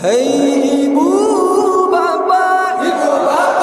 Hai ibu bapa Ibu bapa,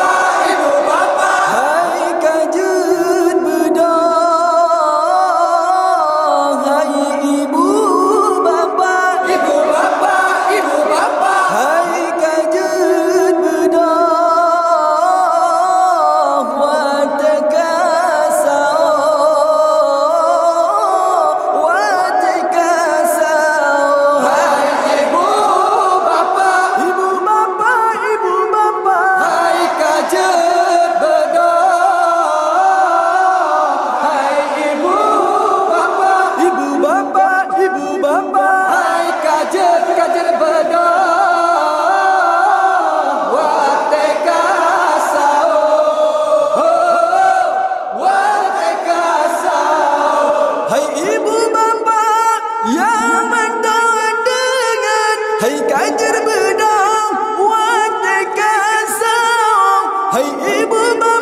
kasau Hai ibu bapa